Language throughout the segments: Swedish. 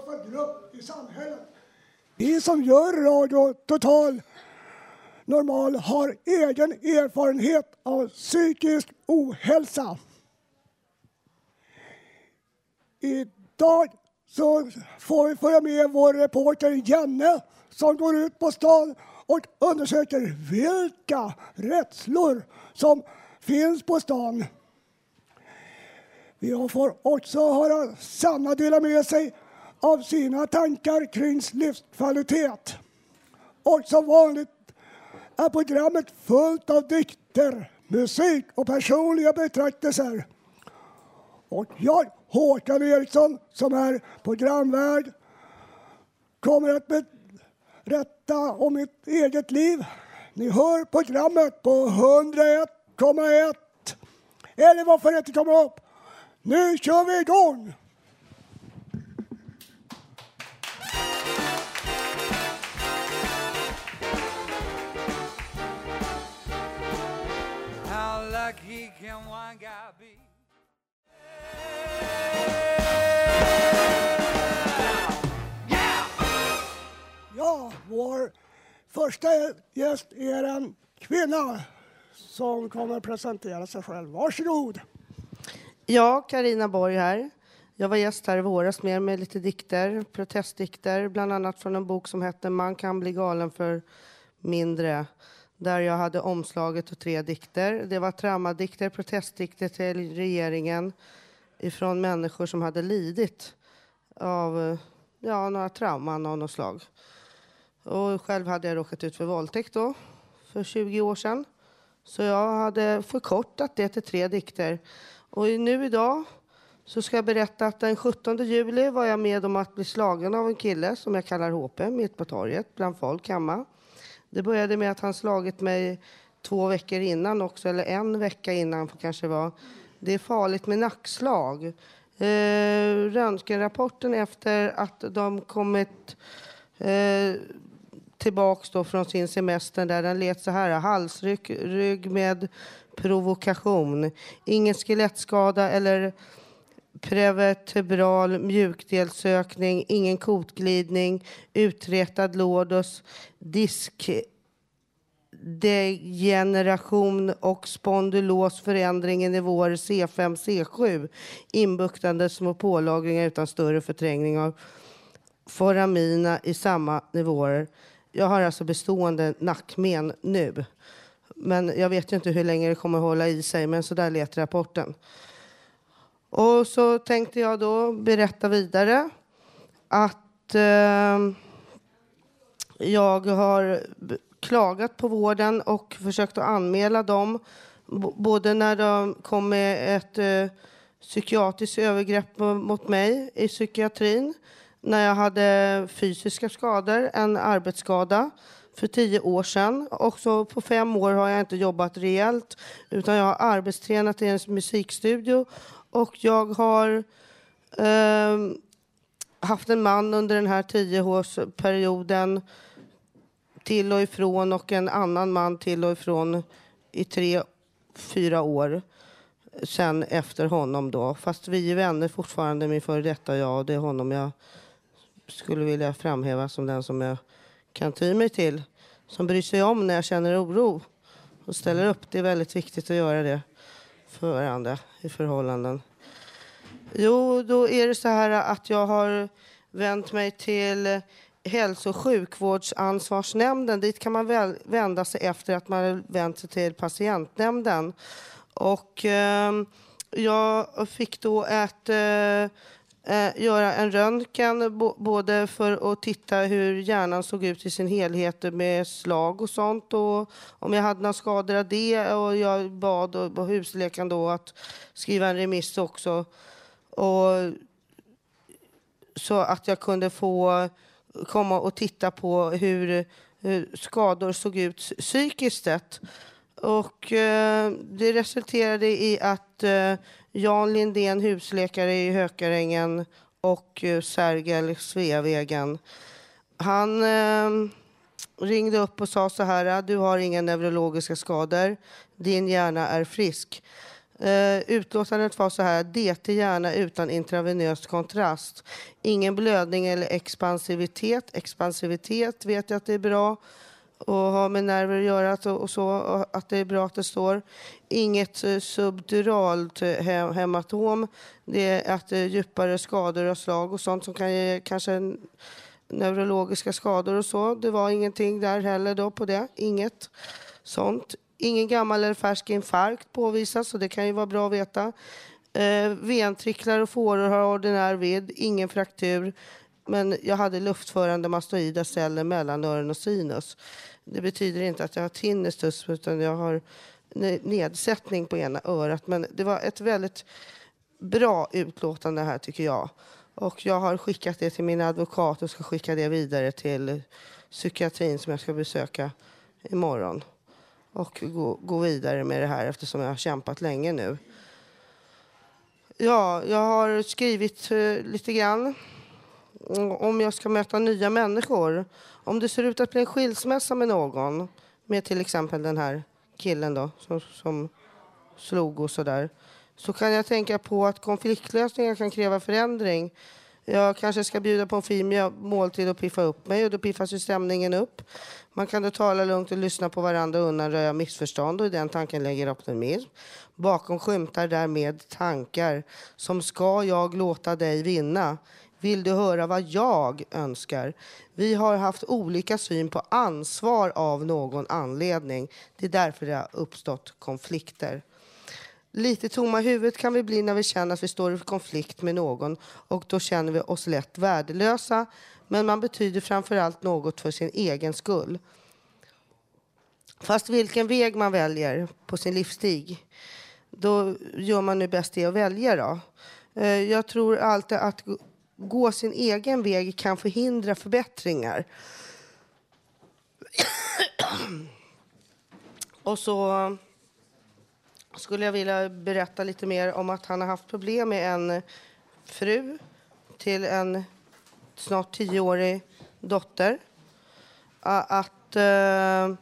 För grupp i samhället. Vi som gör Radio Total Normal har egen erfarenhet av psykisk ohälsa. Idag så får vi följa med vår reporter Janne som går ut på stan och undersöker vilka rädslor som finns på stan. Vi får också höra Sanna dela med sig av sina tankar kring livskvalitet. Och som vanligt är programmet fullt av dikter, musik och personliga betraktelser. Och jag, Håkan Eriksson, som är programvärd, kommer att berätta om mitt eget liv. Ni hör programmet på 101,1. Eller varför inte komma upp? Nu kör vi igång! Nästa gäst är en kvinna som kommer att presentera sig själv. Varsågod! Ja, Karina Borg här. Jag var gäst här i våras med, med lite dikter, protestdikter, bland annat från en bok som hette Man kan bli galen för mindre, där jag hade omslaget och tre dikter. Det var traumadikter, protestdikter till regeringen ifrån människor som hade lidit av ja, några trauman av något slag. Och själv hade jag råkat ut för våldtäkt då, för 20 år sedan. Så jag hade förkortat det till tre dikter. Och nu idag så ska jag berätta att den 17 juli var jag med om att bli slagen av en kille som jag kallar HP mitt på torget bland folk hemma. Det började med att han slagit mig två veckor innan också, eller en vecka innan får kanske var. Det är farligt med nackslag. Eh, röntgenrapporten efter att de kommit eh, tillbaks då från sin semester där den lät så här. Halsryck rygg med provokation. Ingen skelettskada eller prevertebral mjukdelsökning, ingen kotglidning, utretad lårdus, diskdegeneration och spondylos förändring i nivåer C5, C7, inbuktande små pålagringar utan större förträngning av foramina i samma nivåer. Jag har alltså bestående nackmen nu. Men jag vet ju inte hur länge det kommer hålla i sig, men så där lät rapporten. Och så tänkte jag då berätta vidare att eh, jag har klagat på vården och försökt att anmäla dem. B- både när de kom med ett eh, psykiatriskt övergrepp mot mig i psykiatrin, när jag hade fysiska skador, en arbetsskada för tio år sedan. Också på fem år har jag inte jobbat rejält utan jag har arbetstränat i en musikstudio och jag har eh, haft en man under den här tioårsperioden till och ifrån och en annan man till och ifrån i tre, fyra år sen efter honom då. Fast vi är vänner fortfarande, min före detta jag. Och det är honom jag skulle vilja framhäva som den som jag kan ty mig till. Som bryr sig om när jag känner oro och ställer upp. Det är väldigt viktigt att göra det för varandra i förhållanden. Jo, då är det så här att jag har vänt mig till hälso och sjukvårdsansvarsnämnden. Dit kan man väl vända sig efter att man har vänt sig till patientnämnden. Och eh, jag fick då ett, eh, eh, göra en röntgen bo, både för att titta hur hjärnan såg ut i sin helhet med slag och sånt och om jag hade några skador av det. Och jag bad och, husläkaren då att skriva en remiss också. Och, så att jag kunde få komma och titta på hur, hur skador såg ut psykiskt sett. Och eh, det resulterade i att eh, Jan Lindén, husläkare i Hökarängen och eh, Sergel Sveavägen, han eh, ringde upp och sa så här, du har inga neurologiska skador, din hjärna är frisk. Eh, utlåtandet var så här, DT hjärna utan intravenös kontrast. Ingen blödning eller expansivitet. Expansivitet vet jag att det är bra och har med nerver att göra och så, och att det är bra att det står. Inget uh, subduralt eh, he hematom. Det är att det är djupare skador och slag och sånt som kan ge kanske neurologiska skador och så. Det var ingenting där heller då på det. Inget sånt. Ingen gammal eller färsk infarkt påvisas, så det kan ju vara bra att veta. Eh, ventricklar och fåror har ordinär vidd, ingen fraktur. Men jag hade luftförande mastoida celler mellan öron och sinus. Det betyder inte att jag har tinnitus, utan jag har nedsättning på ena örat. Men det var ett väldigt bra utlåtande här, tycker jag. Och jag har skickat det till min advokat och ska skicka det vidare till psykiatrin som jag ska besöka imorgon och gå, gå vidare med det här eftersom jag har kämpat länge nu. Ja, jag har skrivit eh, lite grann om jag ska möta nya människor. Om det ser ut att bli en skilsmässa med någon, med till exempel den här killen då, som, som slog och sådär, så kan jag tänka på att konfliktlösningar kan kräva förändring. Jag kanske ska bjuda på en fin måltid och piffa upp mig och då piffas ju stämningen upp. Man kan då tala lugnt och lyssna på varandra och undanröja missförstånd och i den tanken lägger optimism. Bakom skymtar därmed tankar som ska jag låta dig vinna? Vill du höra vad jag önskar? Vi har haft olika syn på ansvar av någon anledning. Det är därför det har uppstått konflikter. Lite tomma huvudet kan vi bli när vi känner att vi står i konflikt med någon och då känner vi oss lätt värdelösa. Men man betyder framför allt något för sin egen skull. Fast vilken väg man väljer på sin livsstig, då gör man nu bäst i att välja. Då. Eh, jag tror alltid att gå sin egen väg kan förhindra förbättringar. Och så skulle jag vilja berätta lite mer om att han har haft problem med en fru till en snart tioårig dotter. Att uh,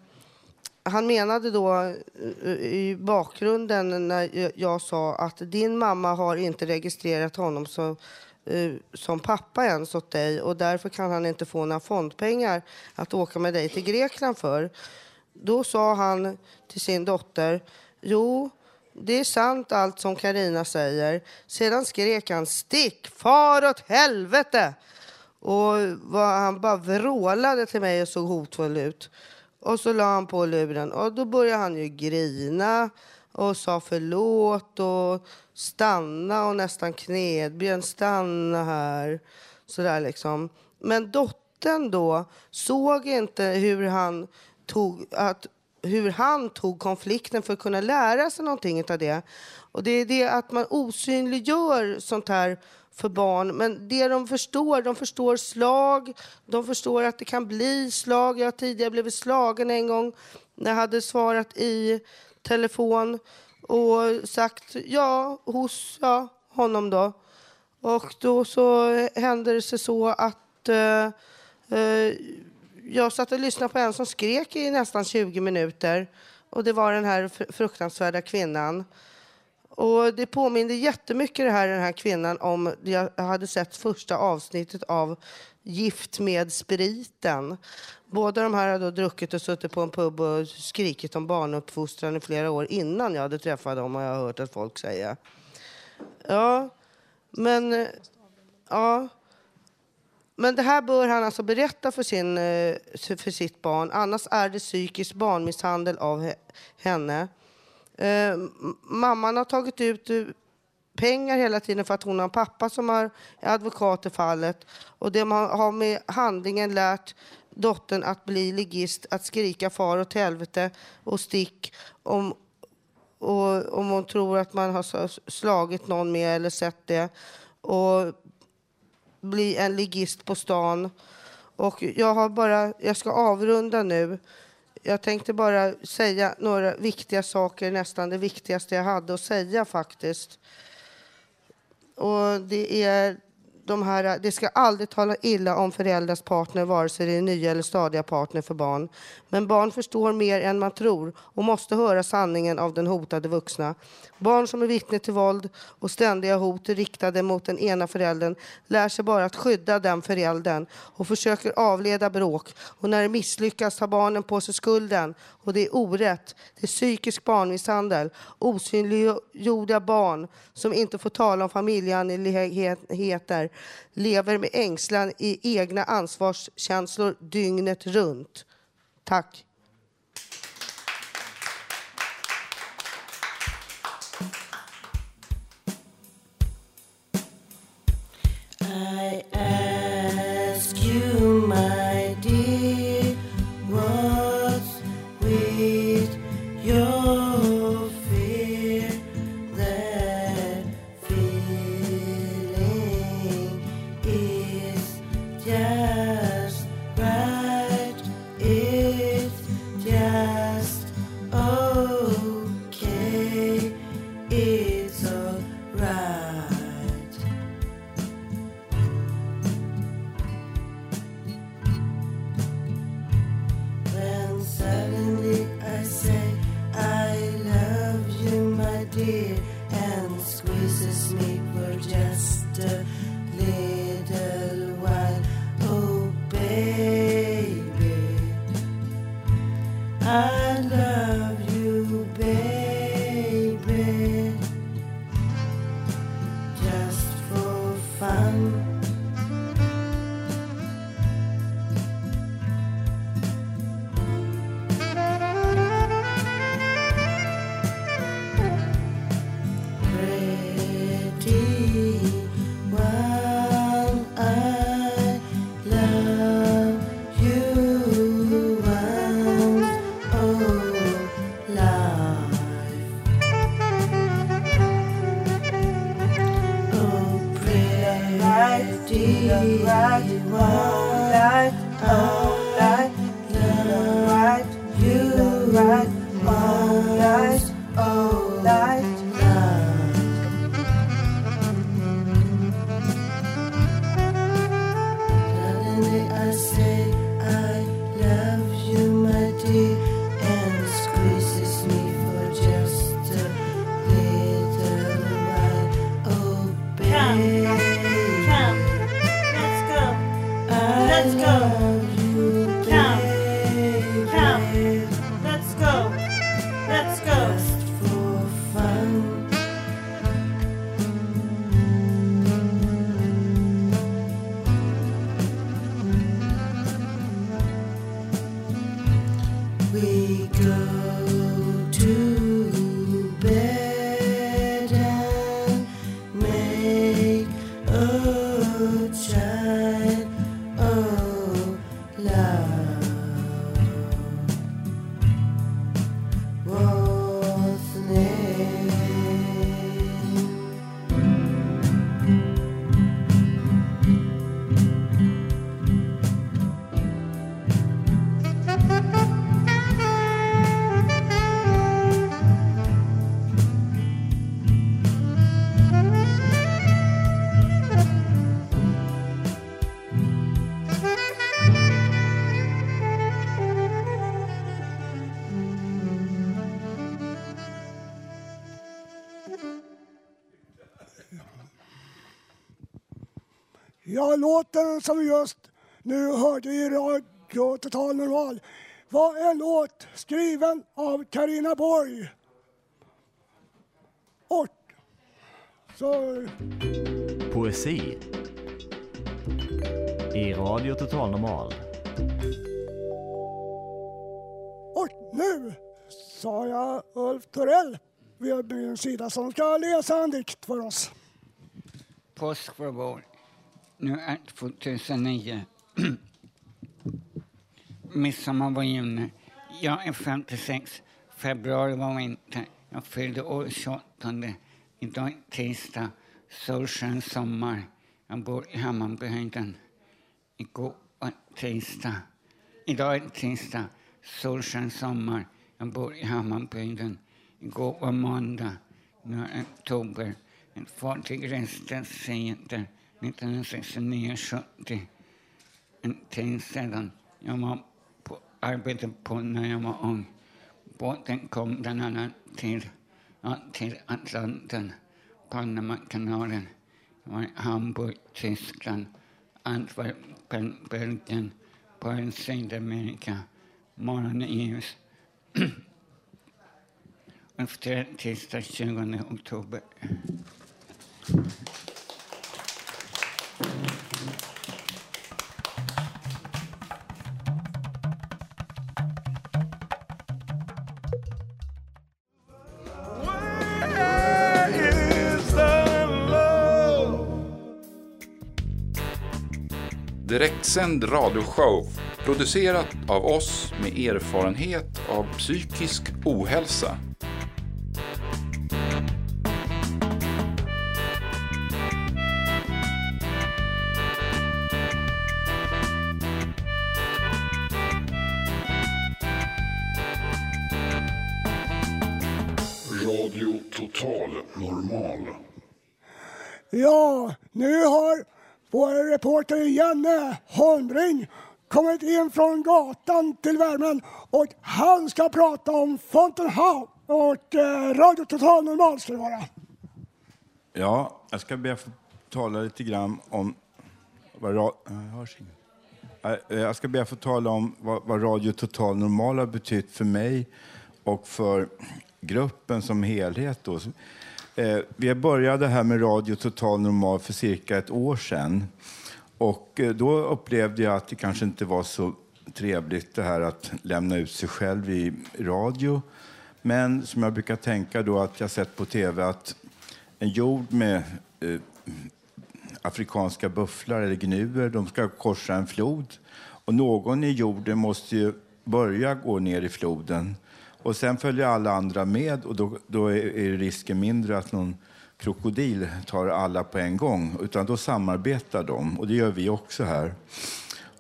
han menade då eh, i bakgrunden när jag sa att din mamma har inte registrerat honom som, uh, Eh, som pappa ens åt dig och därför kan han inte få några fondpengar att åka med dig till Grekland för. Då sa han till sin dotter, jo, det är sant allt som Karina säger. Sedan skrek han stick, far åt helvete! Och han bara vrålade till mig och såg hotfull ut. Och så la han på luren och då började han ju grina och sa förlåt och stanna och nästan knedbjön, stanna här. Sådär liksom. Men dottern då såg inte hur han tog, att hur han tog konflikten för att kunna lära sig någonting av det. Och det är det att man osynliggör sånt här för barn. Men det de förstår, de förstår slag, de förstår att det kan bli slag. Jag har tidigare blivit slagen en gång när jag hade svarat i telefon och sagt ja hos ja, honom då. Och då så hände det sig så att eh, eh, jag satt och lyssnade på en som skrek i nästan 20 minuter. Och det var den här fruktansvärda kvinnan. Och det påminner jättemycket det här, den här kvinnan om, jag hade sett första avsnittet av Gift med spriten. Båda de här hade då druckit och suttit på en pub och skrikit om barnuppfostran i flera år innan jag hade träffat dem, har jag hört att folk säga. Ja, men... Ja. Men det här bör han alltså berätta för, sin, för sitt barn. Annars är det psykisk barnmisshandel av henne. Eh, mamman har tagit ut eh, pengar hela tiden för att hon har en pappa som är advokat i fallet. Och det man har med handlingen lärt dottern att bli ligist, att skrika far åt helvete och stick om, och, om hon tror att man har slagit någon med eller sett det. Och bli en ligist på stan. Och jag, har bara, jag ska avrunda nu. Jag tänkte bara säga några viktiga saker, nästan det viktigaste jag hade att säga faktiskt. Och det är de här, eh, det ska aldrig tala illa om föräldrars partner, vare sig det är nya eller stadiga partner för barn. Men barn förstår mer än man tror och måste höra sanningen av den hotade vuxna. Barn som är vittne till våld och ständiga hot riktade mot den ena föräldern lär sig bara att skydda den föräldern och försöker avleda bråk. Och när det misslyckas tar barnen på sig skulden. Och det är orätt. Det är psykisk barnmisshandel. Osynliggjorda barn som inte får tala om familjeangelägenheter lever med ängslan i egna ansvarskänslor dygnet runt. Tack. Total Normal var en låt skriven av Karina Borg. Och så Poesi i Radio Total Normal. Och nu sa jag Ulf Torell vid min sida som ska läsa en dikt för oss. Påsk var vår. Nu är 2009. Midsommar var juni. Jag är 56. Februari var vinter. Jag fyllde år 28. Idag är tisdag. Solsken sommar. Jag bor i Hammarbyhöjden. Igår var tisdag. Idag är tisdag. Solsken sommar. Jag bor i Hammarbyhöjden. Igår var måndag. Nu är det oktober. Ett fartyg reste seder 1969-70. En tid sedan. Jag var på, arbetade på när jag var ung. Båten kom bland annat till, ja, till Atlanten, Panamakanalen. Hamburg, Tyskland, Antwerpen, Belgien, på Sydamerika, morgonen i ljus. Efter tisdag 20 oktober. Direktsänd radioshow producerat av oss med erfarenhet av psykisk ohälsa. Heter Janne Holmring kommit in från gatan till värmen och han ska prata om Fountain och eh, Radio Total Normal ska det vara. Ja, jag ska be att få tala lite grann om vad, ra- jag eh, jag ska be att få tala om vad, vad Radio Total Normal har betytt för mig och för gruppen som helhet. Då. Eh, Vi började här med Radio Total Normal för cirka ett år sedan. Och eh, då upplevde jag att det kanske inte var så trevligt det här att lämna ut sig själv i radio. Men som jag brukar tänka då att jag sett på tv att en jord med eh, afrikanska bufflar eller gnuer, de ska korsa en flod. Och någon i jorden måste ju börja gå ner i floden. Och sen följer alla andra med och då, då är, är risken mindre att någon krokodil tar alla på en gång. Utan då samarbetar de och det gör vi också här.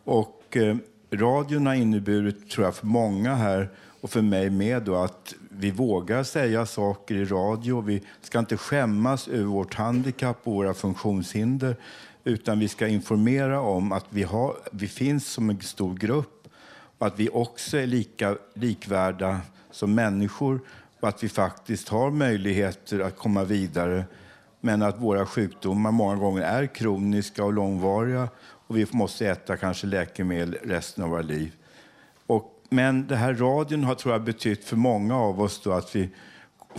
Och eh, radion har inneburit, tror jag, för många här och för mig med då, att vi vågar säga saker i radio. Vi ska inte skämmas över vårt handikapp och våra funktionshinder utan vi ska informera om att vi, har, vi finns som en stor grupp och att vi också är lika likvärda som människor och att vi faktiskt har möjligheter att komma vidare men att våra sjukdomar många gånger är kroniska och långvariga och vi måste äta kanske läkemedel resten av våra liv. Och, men det här radion har tror jag betytt för många av oss då att vi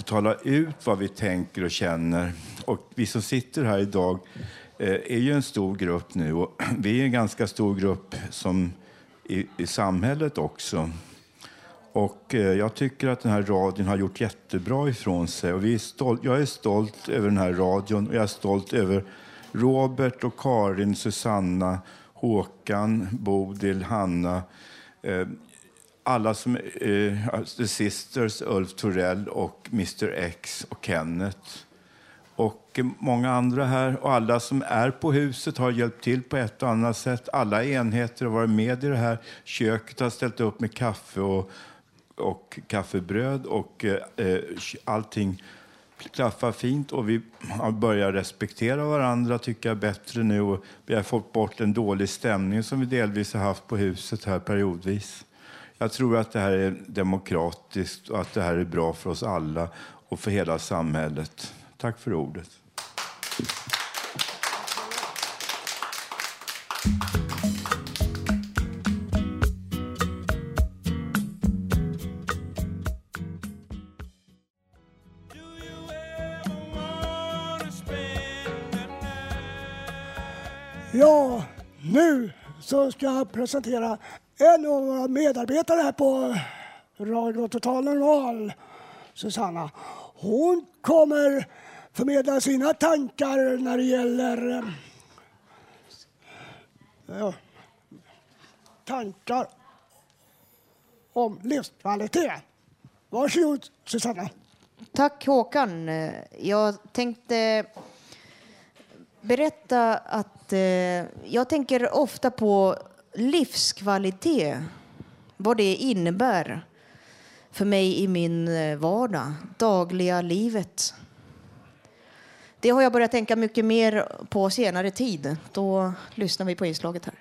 talar ut vad vi tänker och känner. Och vi som sitter här idag eh, är ju en stor grupp nu och vi är en ganska stor grupp som i, i samhället också. Och eh, jag tycker att den här radion har gjort jättebra ifrån sig. Och vi är stolt, jag är stolt över den här radion och jag är stolt över Robert och Karin, Susanna, Håkan, Bodil, Hanna. Eh, alla som eh, alltså, The Sisters, Ulf Torell och Mr X och Kenneth. Och eh, många andra här. Och alla som är på huset har hjälpt till på ett och annat sätt. Alla enheter har varit med i det här. Köket har ställt upp med kaffe och, och kaffebröd och eh, eh, allting klaffar fint och vi börjar respektera varandra tycker jag bättre nu och vi har fått bort en dålig stämning som vi delvis har haft på huset här periodvis. Jag tror att det här är demokratiskt och att det här är bra för oss alla och för hela samhället. Tack för ordet. Ska presentera en av våra medarbetare här på Radio Total Normal, Susanna. Hon kommer förmedla sina tankar när det gäller eh, ja, tankar om livskvalitet. Varsågod Susanna. Tack Håkan. Jag tänkte berätta att eh, jag tänker ofta på livskvalitet. Vad det innebär för mig i min eh, vardag, dagliga livet. Det har jag börjat tänka mycket mer på senare tid. Då lyssnar vi på inslaget här.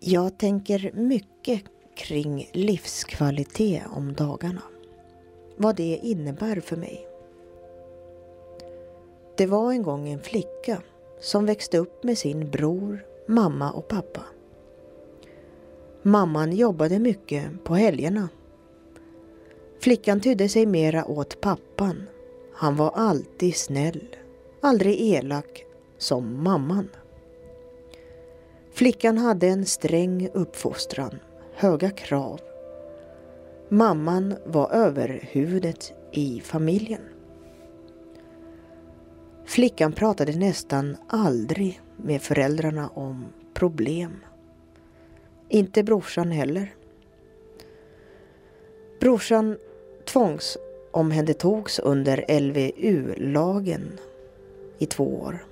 Jag tänker mycket kring livskvalitet om dagarna. Vad det innebär för mig. Det var en gång en flicka som växte upp med sin bror, mamma och pappa. Mamman jobbade mycket på helgerna. Flickan tydde sig mera åt pappan. Han var alltid snäll, aldrig elak som mamman. Flickan hade en sträng uppfostran, höga krav. Mamman var överhuvudet i familjen. Flickan pratade nästan aldrig med föräldrarna om problem. Inte brorsan heller. Brorsan tvångsomhändertogs under LVU-lagen i två år.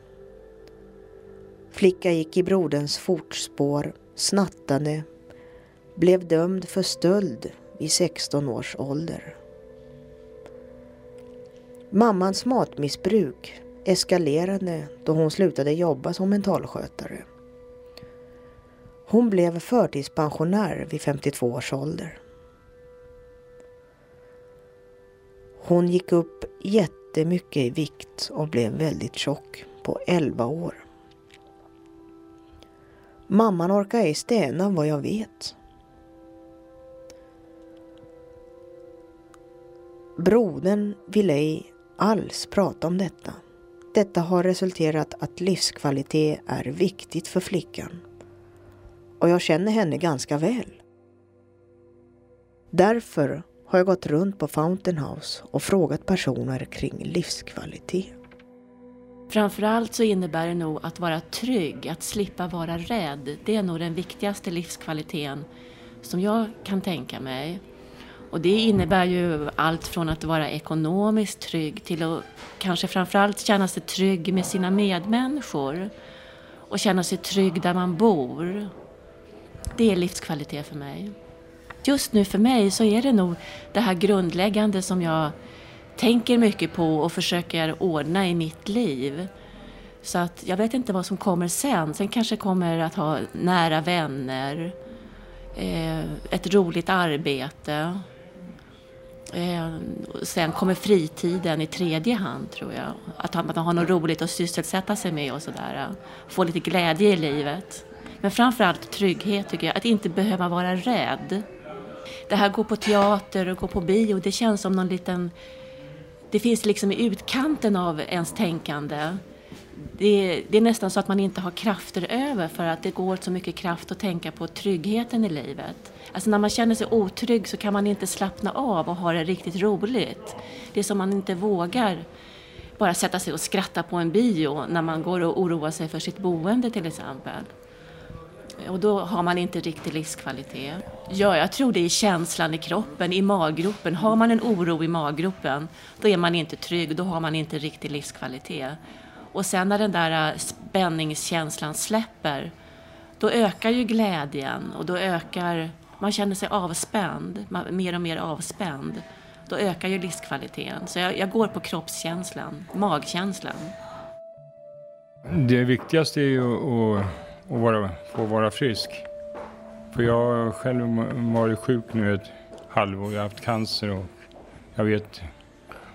Flicka gick i broderns fotspår, snattade, blev dömd för stöld vid 16 års ålder. Mammans matmissbruk eskalerade då hon slutade jobba som mentalskötare. Hon blev förtidspensionär vid 52 års ålder. Hon gick upp jättemycket i vikt och blev väldigt tjock på 11 år. Mamman orkar ej städa, vad jag vet. Brodern vill ej alls prata om detta. Detta har resulterat att livskvalitet är viktigt för flickan. Och jag känner henne ganska väl. Därför har jag gått runt på Fountain House och frågat personer kring livskvalitet. Framförallt så innebär det nog att vara trygg, att slippa vara rädd. Det är nog den viktigaste livskvaliteten som jag kan tänka mig. Och det innebär ju allt från att vara ekonomiskt trygg till att kanske framförallt känna sig trygg med sina medmänniskor och känna sig trygg där man bor. Det är livskvalitet för mig. Just nu för mig så är det nog det här grundläggande som jag tänker mycket på och försöker ordna i mitt liv. Så att jag vet inte vad som kommer sen. Sen kanske jag kommer att ha nära vänner, eh, ett roligt arbete. Eh, sen kommer fritiden i tredje hand tror jag. Att man har något roligt att sysselsätta sig med och sådär. Eh, få lite glädje i livet. Men framförallt trygghet tycker jag. Att inte behöva vara rädd. Det här gå på teater och gå på bio, det känns som någon liten... Det finns liksom i utkanten av ens tänkande. Det, det, är nästan så att man inte har krafter över för att det går så mycket kraft att tänka på tryggheten i livet. Alltså när man känner sig otrygg så kan man inte slappna av och ha det riktigt roligt. Det är som man inte vågar bara sätta sig och skratta på en bio när man går och oroar sig för sitt boende till exempel. Och då har man inte riktig livskvalitet. Ja, jag tror det är känslan i kroppen, i maggropen. Har man en oro i maggropen, då är man inte trygg, då har man inte riktig livskvalitet. Och sen när den där äh, spänningskänslan släpper, då ökar ju glädjen och då ökar, man känner sig avspänd, mer och mer avspänd. Då ökar ju livskvaliteten. Så jag, jag går på kroppskänslan, magkänslan. Det viktigaste är ju att att vara, få vara frisk. För jag har själv varit sjuk nu ett halvår. Jag har haft cancer och jag vet,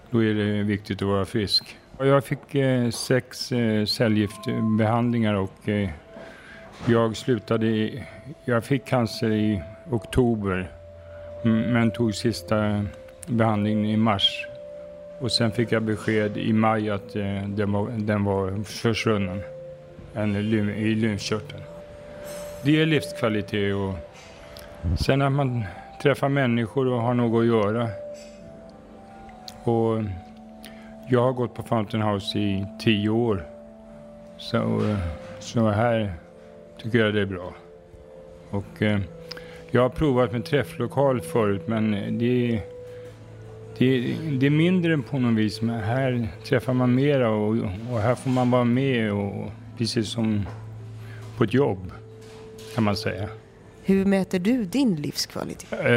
då är det viktigt att vara frisk. Jag fick eh, sex eh, cellgiftbehandlingar och eh, jag slutade, i, jag fick cancer i oktober men tog sista behandlingen i mars. Och sen fick jag besked i maj att eh, den, var, den var försvunnen en i lymfkörteln. Det är livskvalitet och sen att man träffar människor och har något att göra. Och jag har gått på Fountain House i tio år. Så, så här tycker jag det är bra. Och eh, jag har provat med träfflokal förut men det är, det, det är mindre på något vis. Men här träffar man mera och, och här får man vara med och precis som på ett jobb kan man säga. Hur mäter du din livskvalitet? Eh,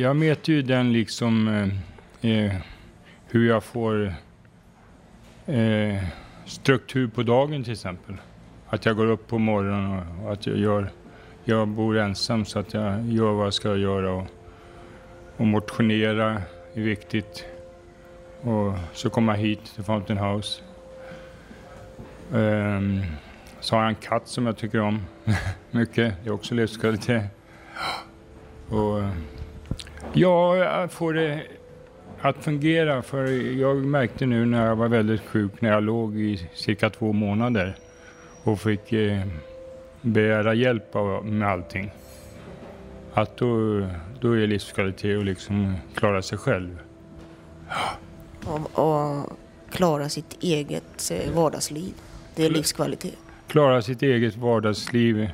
jag mäter ju den liksom eh, eh, hur jag får eh, struktur på dagen till exempel. Att jag går upp på morgonen och att jag gör, jag bor ensam så att jag gör vad jag ska göra och, och motionera är viktigt. Och så komma hit till Fountain House. Um, så har jag en katt som jag tycker om mycket. Det är också livskvalitet. Och, ja, jag får det att fungera. För jag märkte nu när jag var väldigt sjuk, när jag låg i cirka två månader och fick eh, begära hjälp av, med allting. Att då, då är livskvalitet att liksom klara sig själv. Och, och klara sitt eget eh, vardagsliv. Det är livskvalitet. Klara sitt eget vardagsliv.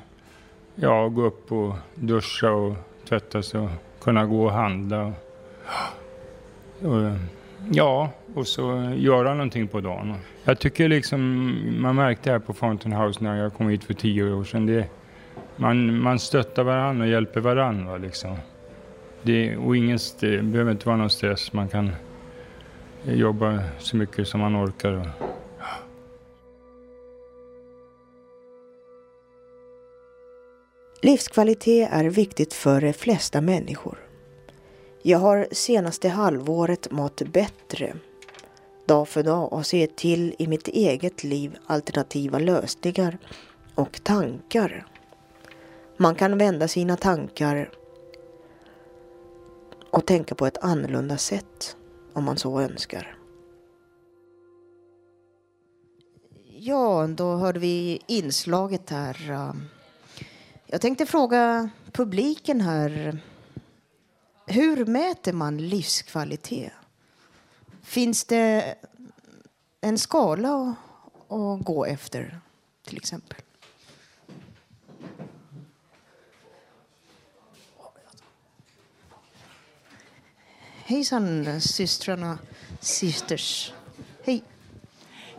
Ja, gå upp och duscha och tvätta sig och kunna gå och handla. Och, ja, och så göra någonting på dagen. Jag tycker liksom, man märkte här på Fountain House när jag kom hit för tio år sedan. Det, man, man stöttar varandra och hjälper varandra liksom. Det, och ingen, det behöver inte vara någon stress. Man kan jobba så mycket som man orkar. Livskvalitet är viktigt för de flesta människor. Jag har senaste halvåret mått bättre dag för dag och ser till i mitt eget liv alternativa lösningar och tankar. Man kan vända sina tankar och tänka på ett annorlunda sätt om man så önskar. Ja, då hörde vi inslaget här. Jag tänkte fråga publiken här. Hur mäter man livskvalitet? Finns det en skala att, att gå efter, till exempel? Hejsan systrarna, sisters. Hej.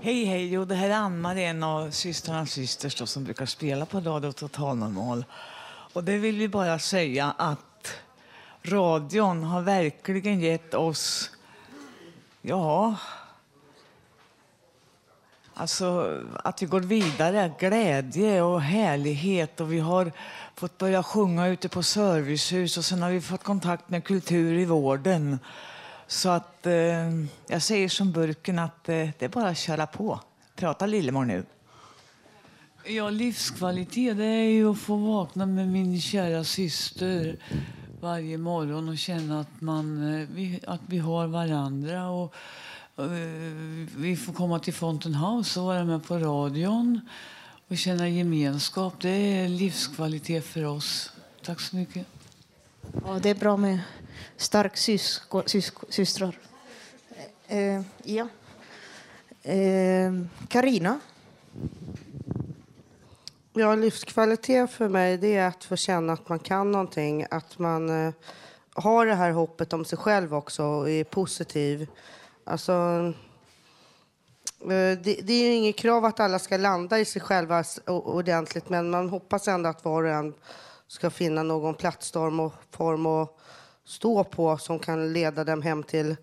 Hej, hej. Jo, det här är Ann-Marie, en av systrarna systers då, som brukar spela på Radio Total Normal. Och det vill vi bara säga att radion har verkligen gett oss, ja, alltså att vi går vidare, glädje och härlighet och vi har fått börja sjunga ute på servicehus och sen har vi fått kontakt med kultur i vården. Så att eh, jag säger som burken att eh, det är bara att köra på. Prata Lillemor nu. Ja, livskvalitet det är ju att få vakna med min kära syster varje morgon och känna att, man, eh, vi, att vi har varandra. Och, och, vi får komma till Fountain House och vara med på radion och känna gemenskap. Det är livskvalitet för oss. Tack så mycket. Ja, det är bra med stark sysko, sysko, systrar. Eh, ja. Eh, Karina? Eh, Ja, livskvalitet för mig det är att få känna att man kan någonting. Att man eh, har det här hoppet om sig själv också och är positiv. Alltså, eh, det, det, är ju inget krav att alla ska landa i sig själva ordentligt men man hoppas ändå att var och en ska finna någon plattform och form att stå på som kan leda dem hem till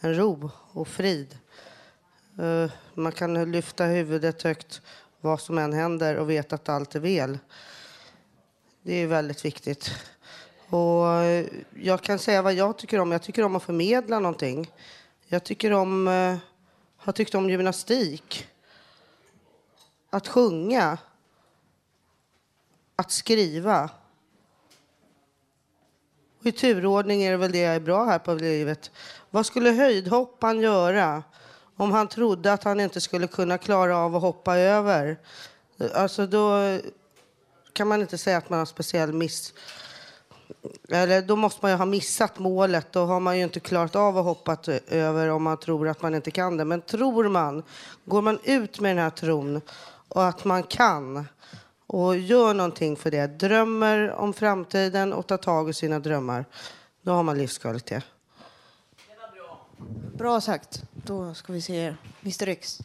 en ro och frid. Eh, man kan lyfta huvudet högt vad som än händer och veta att allt är väl. Det är väldigt viktigt. Och eh, jag kan säga vad jag tycker om. Jag tycker om att förmedla någonting. Jag tycker om, eh, har tyckt om gymnastik. Att sjunga. Att skriva. Och I turordning är det väl det jag är bra här på livet. Vad skulle höjdhopparen göra om han trodde att han inte skulle kunna klara av att hoppa över? Alltså då kan man inte säga att man har speciell miss... Eller då måste man ju ha missat målet. Då har man ju inte klarat av att hoppa över om man tror att man inte kan det. Men tror man, går man ut med den här tron och att man kan och gör någonting för det, drömmer om framtiden och tar tag i sina drömmar, då har man livskvalitet. Bra sagt. Då ska vi se. Mr X.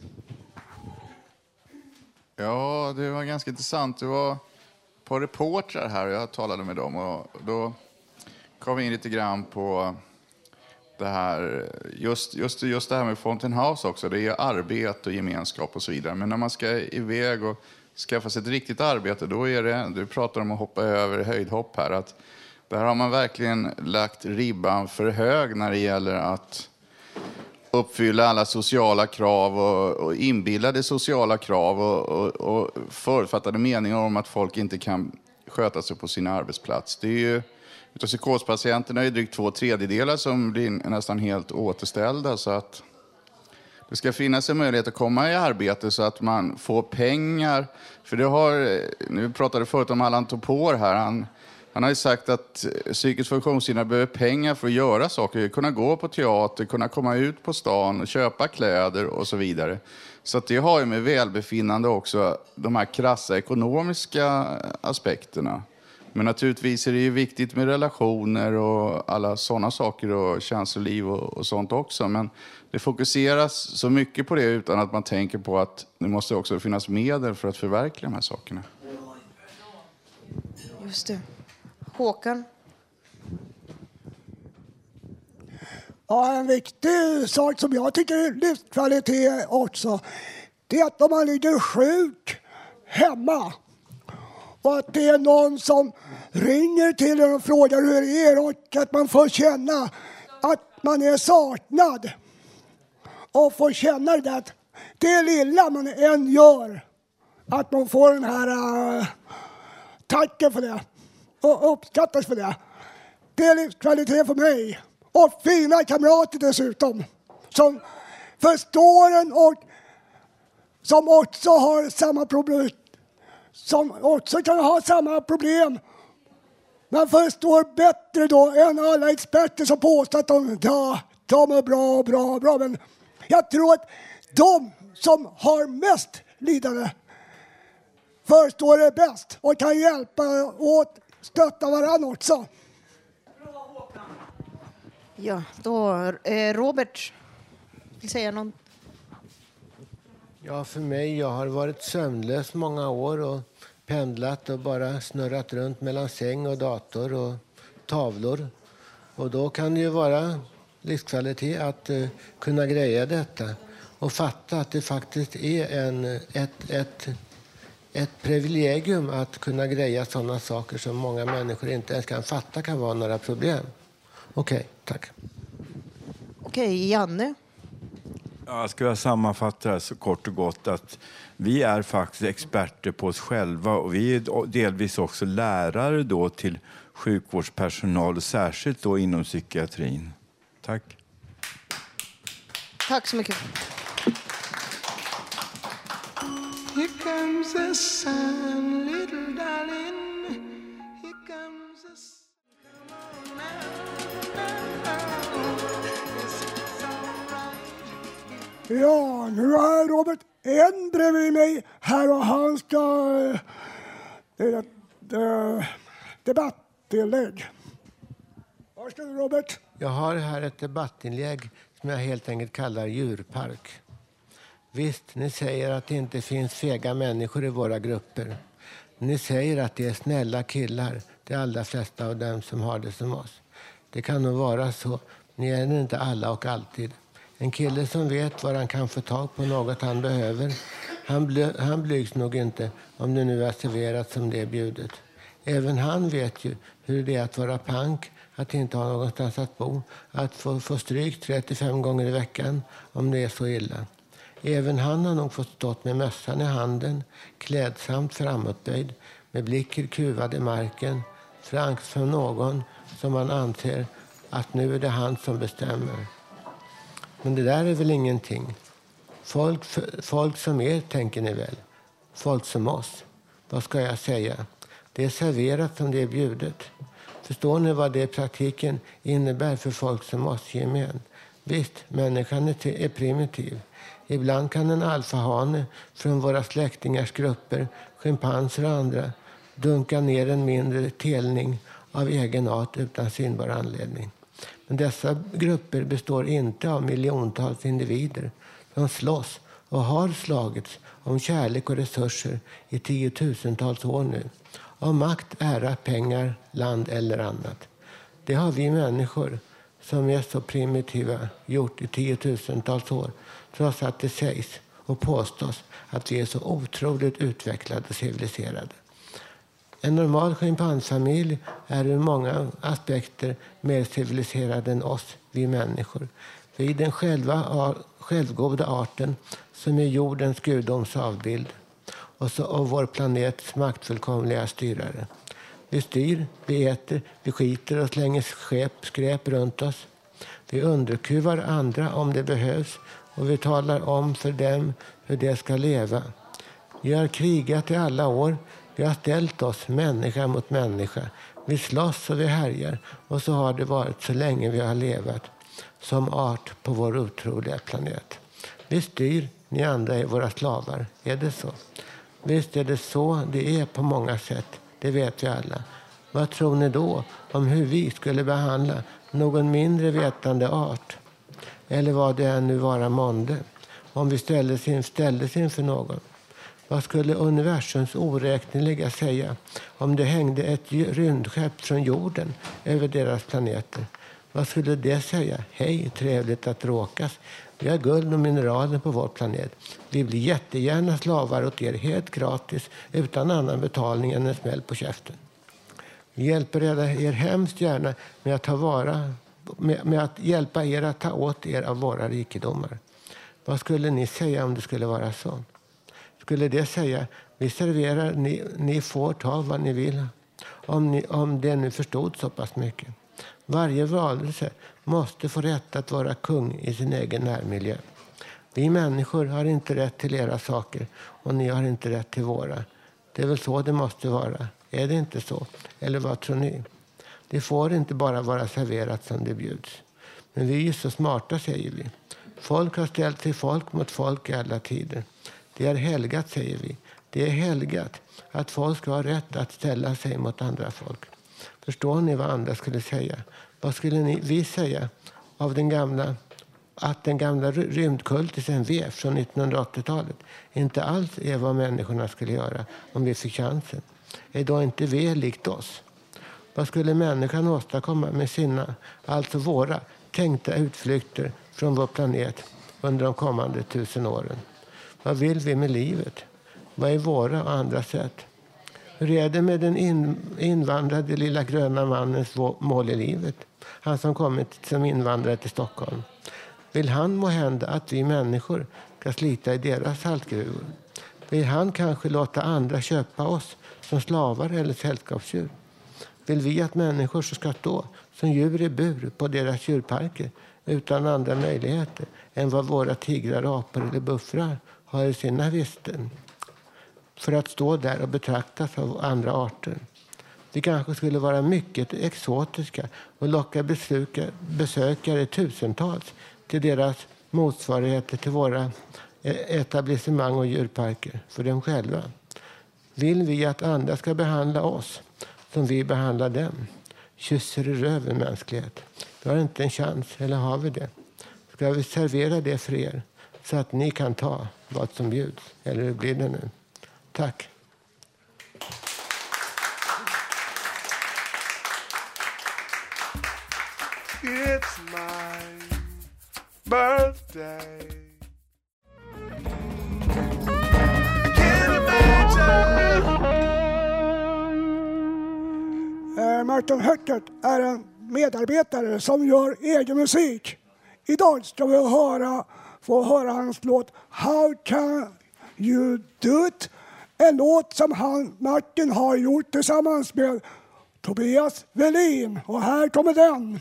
Ja, det var ganska intressant. Det var ett par reportrar här och jag talade med dem och då kom vi in lite grann på det här, just, just, just det här med Fountain House också. Det är arbete och gemenskap och så vidare. Men när man ska iväg och skaffa sig ett riktigt arbete, då är det, du pratar om att hoppa över höjdhopp här, att där har man verkligen lagt ribban för hög när det gäller att uppfylla alla sociala krav och, och inbillade sociala krav och, och, och förutfattade meningar om att folk inte kan sköta sig på sin arbetsplats. Det är ju, utav psykospatienterna är det drygt två tredjedelar som blir nästan helt återställda. Så att det ska finnas en möjlighet att komma i arbete så att man får pengar. För det har, nu pratade förut om Allan Topor här. Han, han har ju sagt att eh, psykiskt funktionshindrade behöver pengar för att göra saker. Kunna gå på teater, kunna komma ut på stan, och köpa kläder och så vidare. Så att det har ju med välbefinnande också, de här krassa ekonomiska aspekterna. Men naturligtvis är det ju viktigt med relationer och alla sådana saker och känsloliv och, och sånt också. Men det fokuseras så mycket på det utan att man tänker på att det måste också finnas medel för att förverkliga de här sakerna. Just det. Håkan. Ja, en viktig sak som jag tycker är livskvalitet också, det är att om man ligger sjuk hemma och att det är någon som ringer till en och frågar hur det är och att man får känna att man är saknad och får känna det där att det lilla man än gör, att man får den här uh, tacken för det och uppskattas för det. Det är livskvalitet för mig. Och fina kamrater dessutom som förstår en och som också har samma problem som också kan ha samma problem men förstår bättre då än alla experter som påstår att de, ja, de är bra, bra, bra. Men jag tror att de som har mest lidande förstår det bäst och kan hjälpa åt, stötta varandra också. Ja, då eh, Robert vill säga något. Ja, för mig, jag har varit sömnlös många år och pendlat och bara snurrat runt mellan säng och dator och tavlor. Och då kan det ju vara livskvalitet att uh, kunna greja detta och fatta att det faktiskt är en, ett, ett, ett privilegium att kunna greja sådana saker som många människor inte ens kan fatta kan vara några problem. Okej, okay, tack. Okej, okay, Janne. Jag skulle sammanfatta det så kort och gott att vi är faktiskt experter på oss själva och vi är delvis också lärare då till sjukvårdspersonal, särskilt då inom psykiatrin. Tack. Tack så mycket. Ja, nu har Robert en bredvid mig här och han ska... Det är ett äh, debattinlägg. Varsågod Robert. Jag har här ett debattinlägg som jag helt enkelt kallar djurpark. Visst, ni säger att det inte finns fega människor i våra grupper. Ni säger att det är snälla killar, de allra flesta av dem som har det som oss. Det kan nog vara så. Ni är inte alla och alltid. En kille som vet var han kan få tag på något han behöver, han, bly, han blygs nog inte om det nu är serverat som det är bjudet. Även han vet ju hur det är att vara pank, att inte ha någonstans att bo, att få, få stryk 35 gånger i veckan om det är så illa. Även han har nog fått stått med mössan i handen, klädsamt framåtböjd, med blicken kuvad i marken, för någon som man anser att nu är det han som bestämmer. Men det där är väl ingenting. Folk, folk som er, tänker ni väl? Folk som oss. Vad ska jag säga? Det är serverat som det är bjudet. Förstår ni vad det i praktiken innebär för folk som oss gemen? Visst, människan är primitiv. Ibland kan en alfahane från våra släktingars grupper, schimpanser och andra, dunka ner en mindre telning av egen art utan synbar anledning. Men dessa grupper består inte av miljontals individer. De slåss och har slagits om kärlek och resurser i tiotusentals år nu. Om makt, ära, pengar, land eller annat. Det har vi människor som är så primitiva gjort i tiotusentals år trots att det sägs och påstås att vi är så otroligt utvecklade och civiliserade. En normal schimpansfamilj är ur många aspekter mer civiliserad än oss, vi människor. Vi är den själva, självgoda arten som är jordens gudoms avbild och, så, och vår planets maktfullkomliga styrare. Vi styr, vi äter, vi skiter och slänger skräp, skräp runt oss. Vi underkuvar andra om det behövs och vi talar om för dem hur de ska leva. Vi har krigat i alla år. Vi har ställt oss människa mot människa. Vi slåss och vi härjar och så har det varit så länge vi har levat som art på vår otroliga planet. Vi styr, ni andra är våra slavar. Är det så? Visst är det så det är på många sätt. Det vet vi alla. Vad tror ni då om hur vi skulle behandla någon mindre vetande art? Eller vad det än nu vara månde. Om vi ställdes, in, ställdes inför någon. Vad skulle universums oräkneliga säga om det hängde ett rymdskepp från jorden över deras planeter? Vad skulle det säga? Hej, trevligt att råkas. Vi har guld och mineraler på vår planet. Vi blir jättegärna slavar åt er helt gratis utan annan betalning än en smäll på käften. Vi hjälper er hemskt gärna med att, ta vara, med, med att hjälpa er att ta åt er av våra rikedomar. Vad skulle ni säga om det skulle vara så? Skulle det säga vi serverar, ni, ni får ta vad ni vill om, ni, om det nu förstod så pass mycket. Varje varelse måste få rätt att vara kung i sin egen närmiljö. Vi människor har inte rätt till era saker och ni har inte rätt till våra. Det är väl så det måste vara. Är det inte så? Eller vad tror ni? Det får inte bara vara serverat som det bjuds. Men vi är ju så smarta, säger vi. Folk har ställt sig folk mot folk i alla tider. Det är helgat, säger vi. Det är helgat att folk ska ha rätt att ställa sig mot andra folk. Förstår ni vad andra skulle säga? Vad skulle ni, vi säga av den gamla, att den gamla rymdkultisen V från 1980-talet inte alls är vad människorna skulle göra om vi fick chansen? Är då inte V likt oss? Vad skulle människan åstadkomma med sina, alltså våra, tänkta utflykter från vår planet under de kommande tusen åren? Vad vill vi med livet? Vad är våra och andra sätt? Hur är det med den invandrade lilla gröna mannens mål i livet? Han som kommit som invandrare till Stockholm. Vill han må hända att vi människor ska slita i deras saltgruvor? Vill han kanske låta andra köpa oss som slavar eller sällskapsdjur? Vill vi att människor ska stå som djur i bur på deras djurparker utan andra möjligheter än vad våra tigrar, apor eller buffrar har i sina visten? för att stå där och betraktas av andra arter. Vi kanske skulle vara mycket exotiska och locka besökare tusentals till deras motsvarigheter till våra eh, etablissemang och djurparker för dem själva. Vill vi att andra ska behandla oss som vi behandlar dem? Kysser i röven mänsklighet. Vi har inte en chans, eller har vi det? Ska vi servera det för er så att ni kan ta vad som bjuds? Eller hur blir det nu? Tack. It's my birthday. Martin Höckert är en medarbetare som gör egen musik. Idag ska vi höra, få höra hans låt How can you do it? En låt som han, Martin har gjort tillsammans med Tobias Welin. Och här kommer den.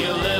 you live.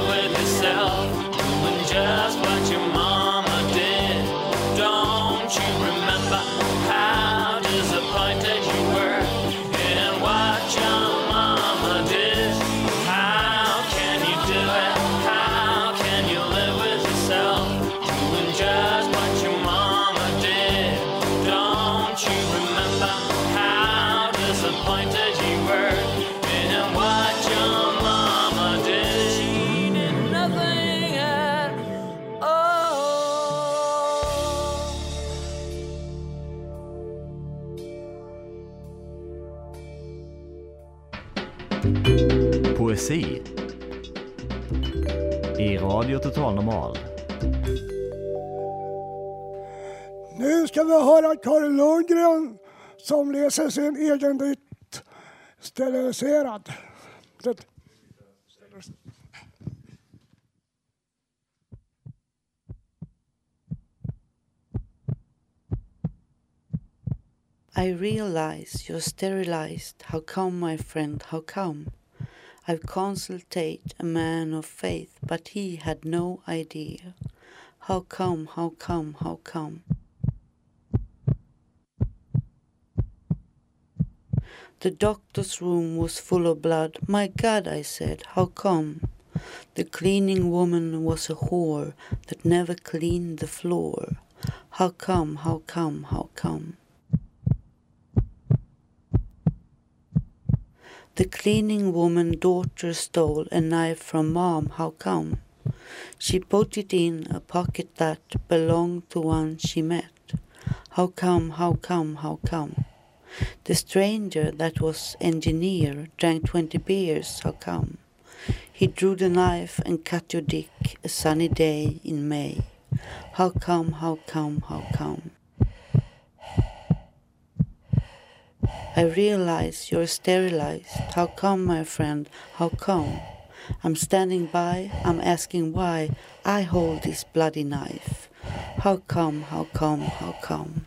totalnormal. Nu ska vi höra Karin Lundgren som läser sin egen dikt Steriliserad. I realize you're sterilized. How come, my friend? How come? I consulted a man of faith, but he had no idea. How come, how come, how come? The doctor's room was full of blood. My God, I said, how come? The cleaning woman was a whore that never cleaned the floor. How come, how come, how come? The cleaning woman daughter stole a knife from mom, how come? She put it in a pocket that belonged to one she met. How come, how come, how come? The stranger that was engineer drank twenty beers, how come? He drew the knife and cut your dick a sunny day in May. How come, how come, how come? I realize you're sterilized. How come, my friend? How come? I'm standing by, I'm asking why I hold this bloody knife. How come, how come, how come?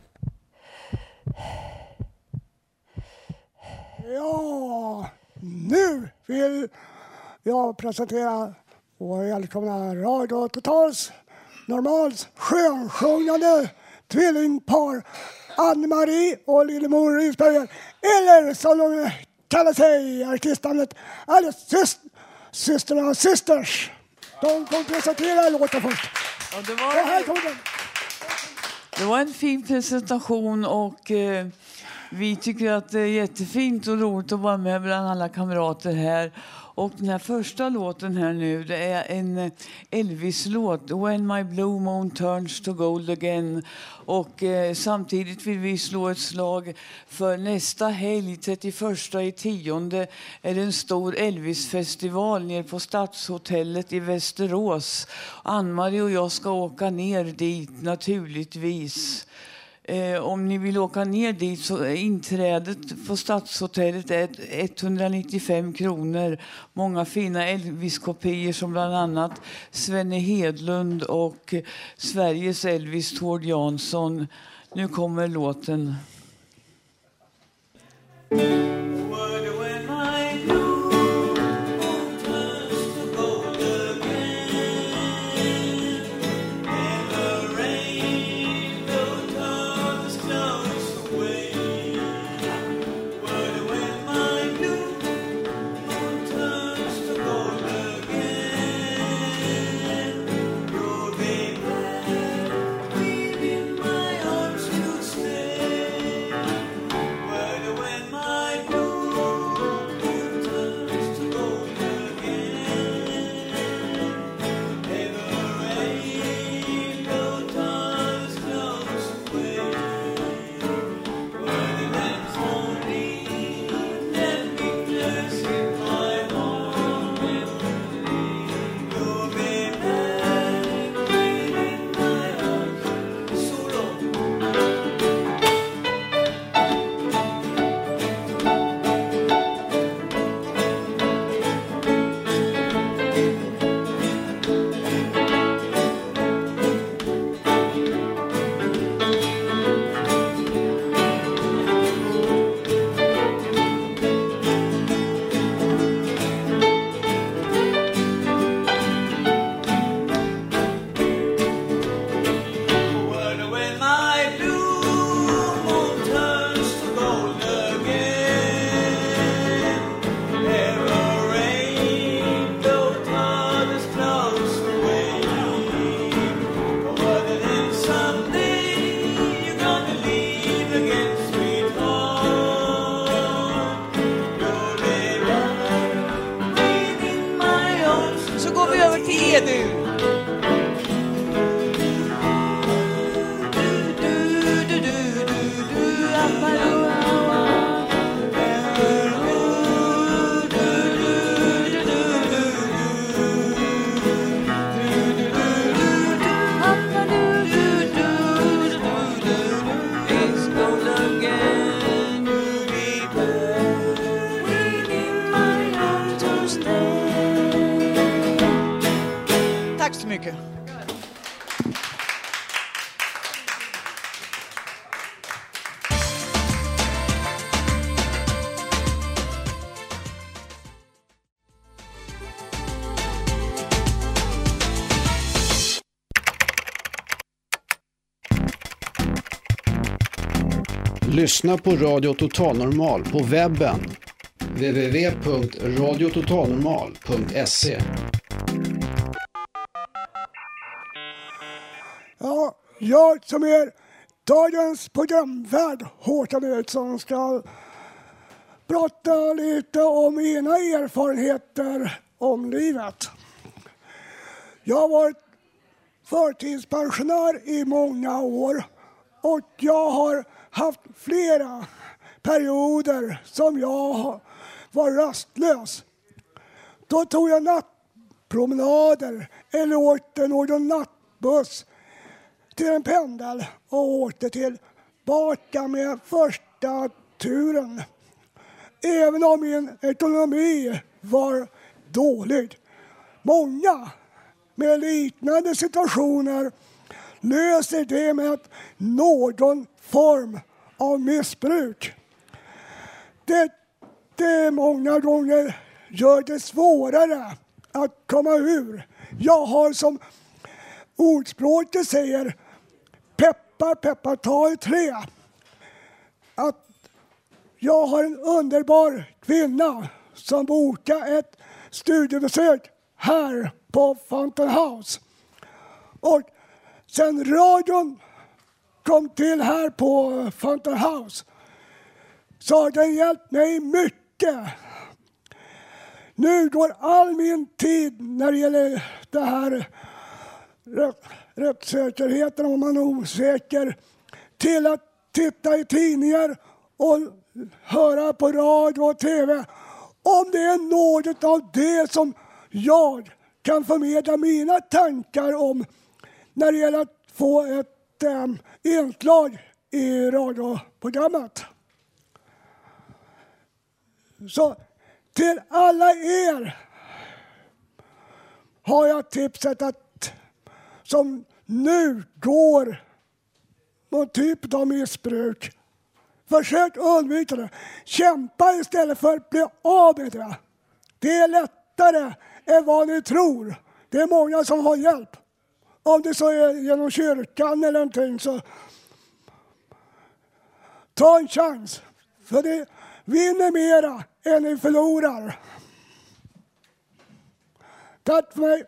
Ja, nu vill jag presentera vår välkomna radio-totals-normalt skönsjungande tvillingpar Ann-Marie och Lillemor Risberger. Eller som de kallar sig i artistnamnet, syst systrarna Sisters. De kommer presentera låten först. Ja, det, Och var, här kommer den. det var en fin presentation och eh, vi tycker att det är jättefint och roligt att vara med bland alla kamrater här. Och den här första låten här nu, det är en Elvis-låt, When my blue moon turns to gold again. Och eh, samtidigt vill vi slå ett slag för nästa helg, 31 i tionde, är det en stor Elvis-festival nere på Stadshotellet i Västerås. Ann-Marie och jag ska åka ner dit naturligtvis. Eh, om ni vill åka ner dit så är inträdet på Stadshotellet är 195 kronor. Många fina Elvis-kopior som bland annat Svenne Hedlund och Sveriges Elvis Tord Jansson. Nu kommer låten. Lyssna på Radio Total Normal på webben. www.radiototalnormal.se Ja, jag som är dagens programvärd Håkan Eriksson ska prata lite om mina erfarenheter om livet. Jag har varit förtidspensionär i många år och jag har haft flera perioder som jag var rastlös. Då tog jag nattpromenader eller åkte någon nattbuss till en pendel och åkte tillbaka med första turen. Även om min ekonomi var dålig. Många med liknande situationer löser det med att någon form av missbruk. Det, det många gånger gör det svårare att komma ur. Jag har som ordspråket säger peppar, peppar, ta i trä. Att jag har en underbar kvinna som bokar ett studiebesök här på Fountain House. Och sen radion kom till här på Fountain House så har den hjälpt mig mycket. Nu går all min tid när det gäller det här rättssäkerheten om man är osäker till att titta i tidningar och höra på radio och tv. Om det är något av det som jag kan förmedla mina tankar om när det gäller att få ett äm, inslag i radioprogrammet. Så till alla er har jag tipset att som nu går någon typ av missbruk. Försök undvika det. Kämpa istället för att bli av med det. Det är lättare än vad ni tror. Det är många som har hjälp. Om det så är genom kyrkan eller någonting så ta en chans. För det vinner mera än ni förlorar. Tack för mig.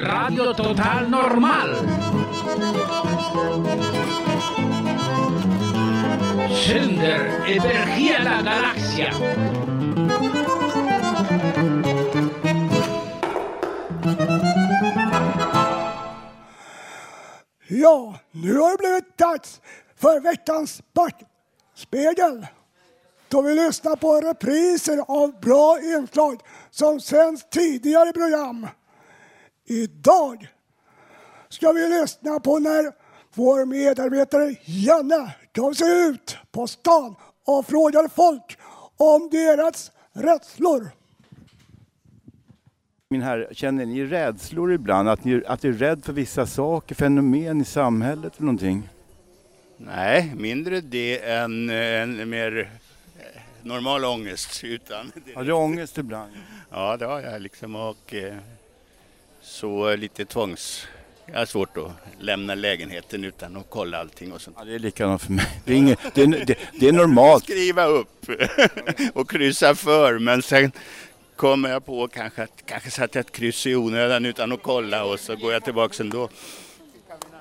Radio Total Normal. Sänder över la galaxia. Ja, nu har det blivit dags för veckans backspegel. Då vi lyssnar på repriser av bra inslag som sänds tidigare i program. Idag ska vi lyssna på när vår medarbetare Janne gav sig ut på stan och frågade folk om deras rädslor. Min herre, känner ni rädslor ibland? Att ni, att ni är rädd för vissa saker, fenomen i samhället eller någonting? Nej, mindre det än en mer eh, normal ångest. Utan Har du ångest ibland? Ja, det har jag liksom och eh, så lite tvångs... Jag har svårt att lämna lägenheten utan att kolla allting och sånt. Ja, det är likadant för mig. Det är, inget, det det, det är normalt. Skriva upp och kryssa för men sen kommer jag på kanske att kanske satte jag ett kryss i onödan utan att kolla och så går jag tillbaks ändå.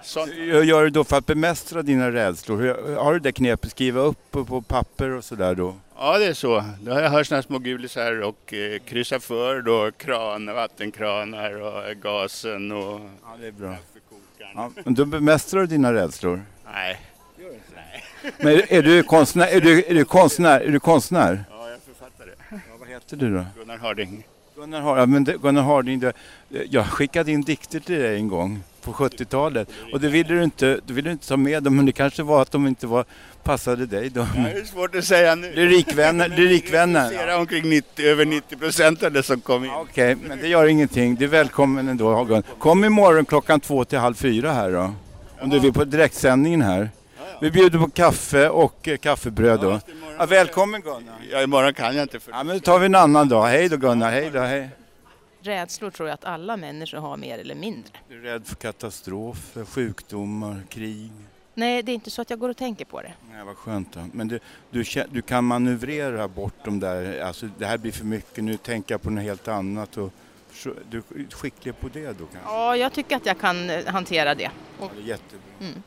Sånt. Hur gör du då för att bemästra dina rädslor? Har du det knepet, skriva upp på papper och sådär då? Ja, det är så. Då har jag hört sådana små gulisar och eh, kryssa för då kranar, vattenkranar och gasen och... Ja, det är bra. Ja, men då bemästrar du dina rädslor? Nej. Men är, är du konstnär? Är du, är du konstnär? Är du konstnär? Ja, jag är författare. Ja, vad heter du då? Gunnar Harding. Gunnar, Har, ja, Gunnar Harding, jag skickade in dikter till dig en gång på 70-talet och det ville du inte, du ville inte ta med dem, men det kanske var att de inte var, passade dig då. Ja, det är svårt att säga nu. Lyrikvänner, lyrikvänner. Jag omkring 90, över 90 procent av det som kom in. Okej, men det gör ingenting. Du är välkommen ändå. Gunnar. Kom imorgon klockan två till halv fyra här då. Om du vill på direktsändningen här. Vi bjuder på kaffe och eh, kaffebröd då. Ja, välkommen Gunnar. Ja, imorgon kan jag inte. För... Ja, men då tar vi en annan dag. Hej då Gunnar, hej då, hej. Rädslor tror jag att alla människor har mer eller mindre. Du är rädd för katastrofer, sjukdomar, krig. Nej, det är inte så att jag går och tänker på det. Nej, vad skönt då. Men du, du, du kan manövrera bort de där, alltså det här blir för mycket, nu tänker jag på något helt annat och Du är skicklig på det då kanske? Ja, jag tycker att jag kan eh, hantera det. Ja, det är jättebra. Mm.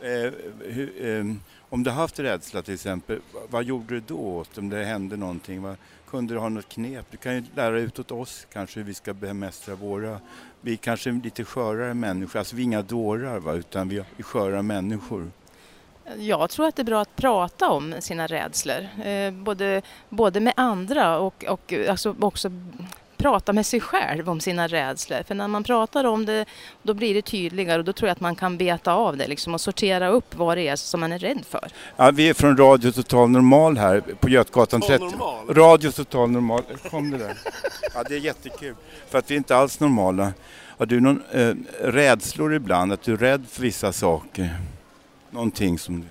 Eh, hur, eh, om du haft rädsla till exempel, vad, gjorde du då om det hände någonting? Vad, kunde du ha något knep? Du kan ju lära ut åt oss kanske hur vi ska bemästra våra... Vi kanske är lite skörare människor, alltså vi är inga dårar va? utan vi är sköra människor. Jag tror att det är bra att prata om sina rädslor, eh, både, både med andra och, och alltså också prata med sig själv om sina rädslor. För när man pratar om det, då blir det tydligare och då tror jag att man kan beta av det liksom, och sortera upp vad det är som man är rädd för. Ja, vi är från Radio Total Normal här på Götgatan 30. Normal? Radio Total Normal, kom det där. Ja, det är jättekul. För att vi är inte alls normala. Har du någon eh, rädslor ibland? Att du är rädd för vissa saker? Någonting som du...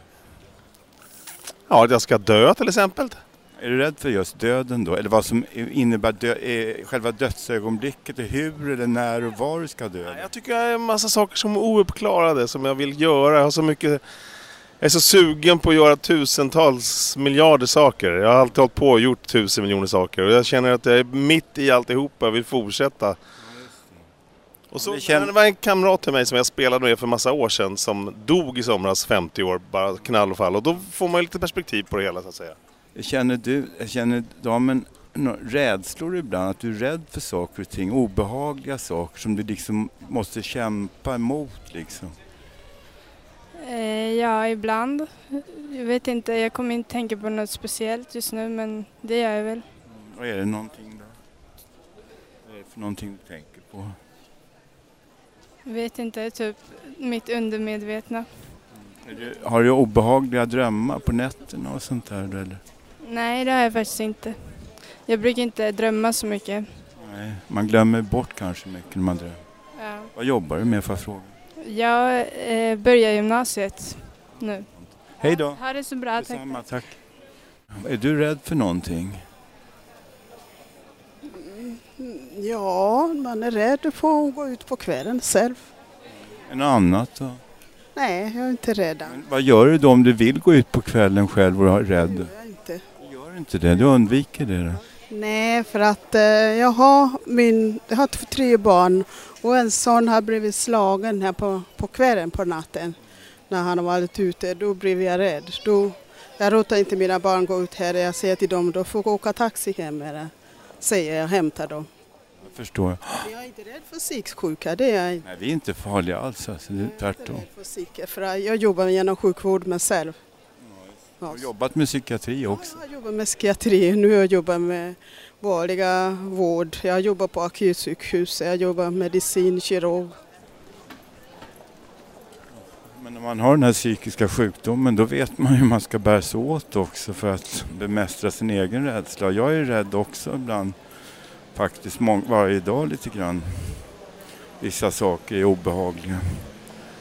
Ja, att jag ska dö till exempel. Är du rädd för just döden då? Eller vad som innebär dö eh, själva dödsögonblicket? Hur eller när och var du ska dö? Jag tycker jag har en massa saker som är ouppklarade som jag vill göra. Jag har så mycket... Jag är så sugen på att göra tusentals miljarder saker. Jag har alltid hållit på och gjort tusen miljoner saker och jag känner att jag är mitt i alltihopa och vill fortsätta. Och så det var en kamrat till mig som jag spelade med för massa år sedan som dog i somras, 50 år, bara knall och fall. Och då får man ju lite perspektiv på det hela så att säga. Känner du, känner damen rädslor ibland? Att du är rädd för saker och ting? Obehagliga saker som du liksom måste kämpa emot liksom? Eh, ja, ibland. Jag vet inte, jag kommer inte tänka på något speciellt just nu men det gör jag väl. Vad är det någonting då? Vad är det för någonting du tänker på? Jag vet inte, typ mitt undermedvetna. Du, har du obehagliga drömmar på nätterna och sånt där eller? Nej, det har jag faktiskt inte. Jag brukar inte drömma så mycket. Nej, man glömmer bort kanske mycket när man drömmer. Ja. Vad jobbar du med för fråga? Jag eh, börjar gymnasiet nu. Hej då! Ha det så bra, tack. Detsamma, tack. Är du rädd för någonting? Ja, man är rädd för att gå ut på kvällen själv. Något annat då? Nej, jag är inte rädd. Vad gör du då om du vill gå ut på kvällen själv och är rädd? Jag inte. Gör inte det, du undviker det då. Nej, för att eh, jag har min, jag har tre barn och en son har blivit slagen här på, på kvällen på natten när han har varit ute. Då blev jag rädd. Då, jag låter inte mina barn gå ut här. Jag säger till dem, då får åka taxi hem eller säger jag hämtar dem. Jag förstår. Jag är inte rädd för psyksjuka, det är jag inte. Nej, vi är inte farliga alls, alltså, det är tvärtom. för psyke, för jag jobbar genom sjukvård med själv. Jag har jobbat med psykiatri också. Jag jobbar med psykiatri, nu jag jobbar med vanliga vård. Jag jobbar på akutsjukhus, jag jobbar medicin, kirurg. Men när man har den här psykiska sjukdomen då vet man hur man ska bära sig åt också för att bemästra sin egen rädsla. Jag är rädd också ibland, faktiskt varje dag lite grann. Vissa saker är obehagliga.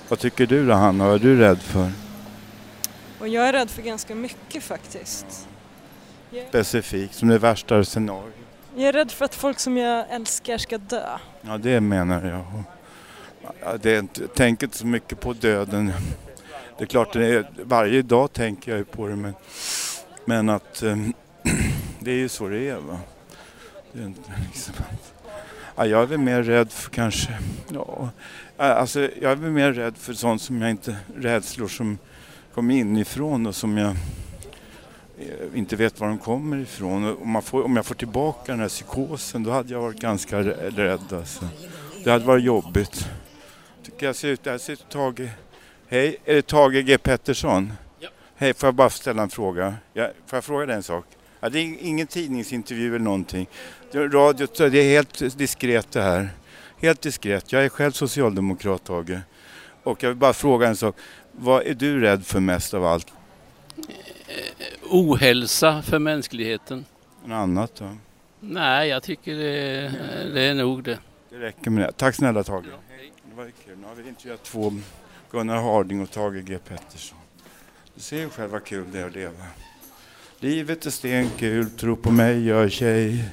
Vad tycker du då Hanna, vad är du rädd för? Och jag är rädd för ganska mycket faktiskt. Specifikt, som det värsta scenariot? jag är rädd för att folk som jag älskar ska dö. Ja, det menar jag. Ja, det är inte, jag tänker inte så mycket på döden. Det är klart, det är, varje dag tänker jag ju på det men, men att eh, det är ju så det är. Va? Det är inte liksom ja, jag är väl mer rädd för kanske, ja, alltså jag är väl mer rädd för sånt som jag inte, rädslor som kommer inifrån och som jag eh, inte vet var de kommer ifrån. Om, får, om jag får tillbaka den här psykosen då hade jag varit ganska rä- rädd. Alltså. Det hade varit jobbigt. Tycker jag ser ut, där ser Tage. Hej, är det Tage G Pettersson? Ja. Hej, får jag bara ställa en fråga? Ja, får jag fråga dig en sak? Ja, det är ingen tidningsintervju eller någonting. Radio, det är helt diskret det här. Helt diskret. Jag är själv socialdemokrat Tage. Och jag vill bara fråga en sak. Vad är du rädd för mest av allt? ohälsa för mänskligheten. Något annat då? Nej, jag tycker det, det är nog det. Det räcker med det. Tack snälla Tage. Det var kul. Nu har vi intervjuat två, Gunnar Harding och Tage G Pettersson. Du ser ju själv vad kul det är att leva. Livet är stenkul, tro på mig gör tjej.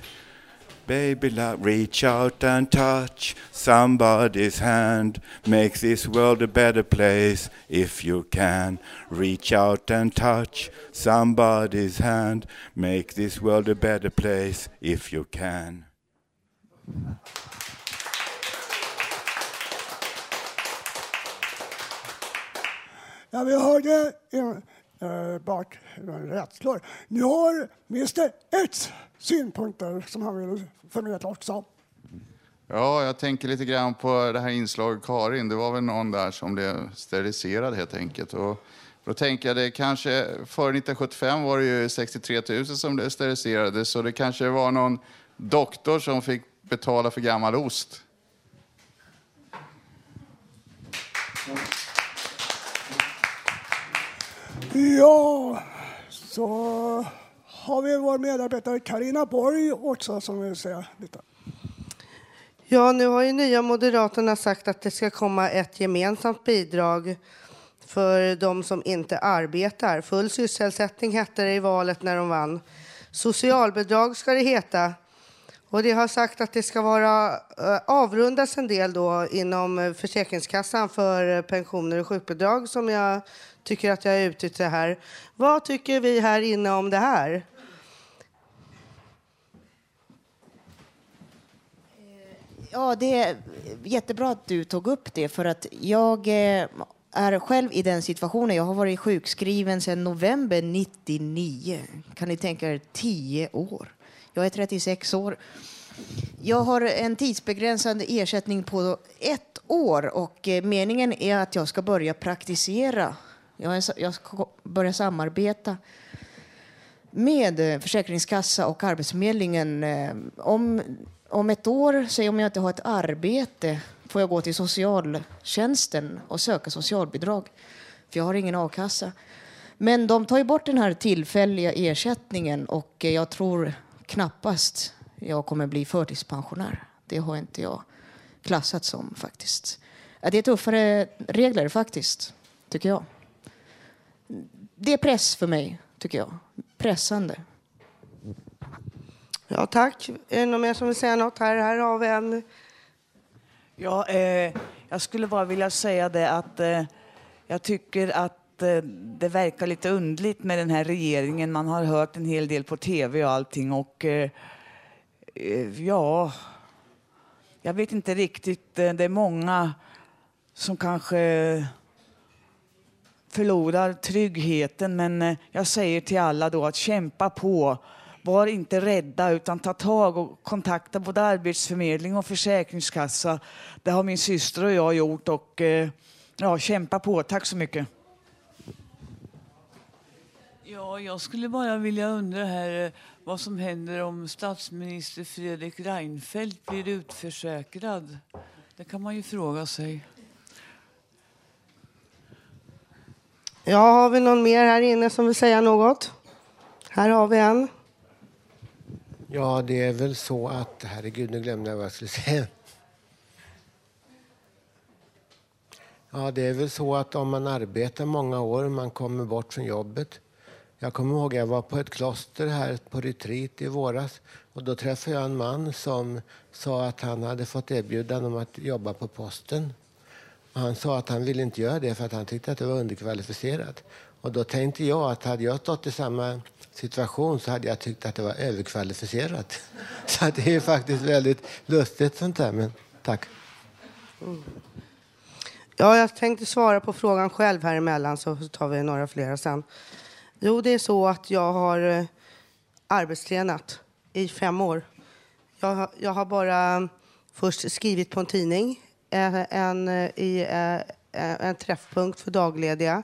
Baby love, reach out and touch somebody's hand. Make this world a better place if you can. Reach out and touch somebody's hand. Make this world a better place if you can. Ja, vi hörde äh, eh, bak rädslor. Nu har Mr X synpunkter som han vill förmedla också. Ja, jag tänker lite grann på det här inslaget Karin. Det var väl någon där som blev steriliserad helt enkelt. Och då tänker jag det kanske, före 1975 var det ju 63 000 som blev steriliserade, så det kanske var någon doktor som fick betala för gammal ost. Ja, så har vi vår medarbetare Karina Borg också som vill säga lite. Ja, nu har ju nya Moderaterna sagt att det ska komma ett gemensamt bidrag för de som inte arbetar. Full sysselsättning hette det i valet när de vann. Socialbidrag ska det heta. Och det har sagt att det ska vara eh, avrundas en del då inom eh, Försäkringskassan för eh, pensioner och sjukbidrag som jag tycker att jag har uttryckt det här. Vad tycker vi här inne om det här? Ja, det är jättebra att du tog upp det för att jag eh, är själv i den situationen. Jag har varit sjukskriven sedan november 99. Kan ni tänka er, tio år. Jag är 36 år. Jag har en tidsbegränsad ersättning på ett år och eh, meningen är att jag ska börja praktisera. Jag, är, jag ska börja samarbeta med eh, Försäkringskassa och Arbetsförmedlingen. Eh, om, om ett år, säg om jag inte har ett arbete, får jag gå till socialtjänsten och söka socialbidrag. För jag har ingen a-kassa. Men de tar ju bort den här tillfälliga ersättningen och eh, jag tror knappast jag kommer bli förtidspensionär. Det har inte jag klassat som faktiskt. Äh, det är tuffare regler faktiskt, tycker jag. Det är press för mig, tycker jag. Pressande. Ja, tack. Är det någon mer som vill säga något? Här, här har vi en. Ja, eh, jag skulle bara vilja säga det att eh, jag tycker att eh, det verkar lite undligt med den här regeringen. Man har hört en hel del på tv och allting och eh, eh, ja, jag vet inte riktigt. Det är många som kanske förlorar tryggheten men eh, jag säger till alla då att kämpa på. Var inte rädda utan ta tag och kontakta både Arbetsförmedling och Försäkringskassa. Det har min syster och jag gjort och eh, ja, kämpa på. Tack så mycket. Ja, jag skulle bara vilja undra här eh, vad som händer om statsminister Fredrik Reinfeldt blir utförsäkrad. Det kan man ju fråga sig. Ja, har vi någon mer här inne som vill säga något? Här har vi en. Ja, det är väl så att... Herregud, nu glömde jag vad jag skulle säga. Ja, det är väl så att om man arbetar många år och man kommer bort från jobbet. Jag kommer ihåg jag var på ett kloster här på retreat i våras och då träffade jag en man som sa att han hade fått erbjudande om att jobba på posten. Han sa att han ville inte göra det för att han tyckte att det var underkvalificerat. Och då tänkte jag att hade jag stått i samma situation så hade jag tyckt att det var överkvalificerat. Så det är faktiskt väldigt lustigt sånt där. Men tack. Mm. Ja, jag tänkte svara på frågan själv här emellan så tar vi några flera sen. Jo, det är så att jag har eh, arbetstränat i fem år. Jag, har- jag har bara mm, först skrivit på en tidning, Eh, en, eh, i, eh, en träffpunkt för daglediga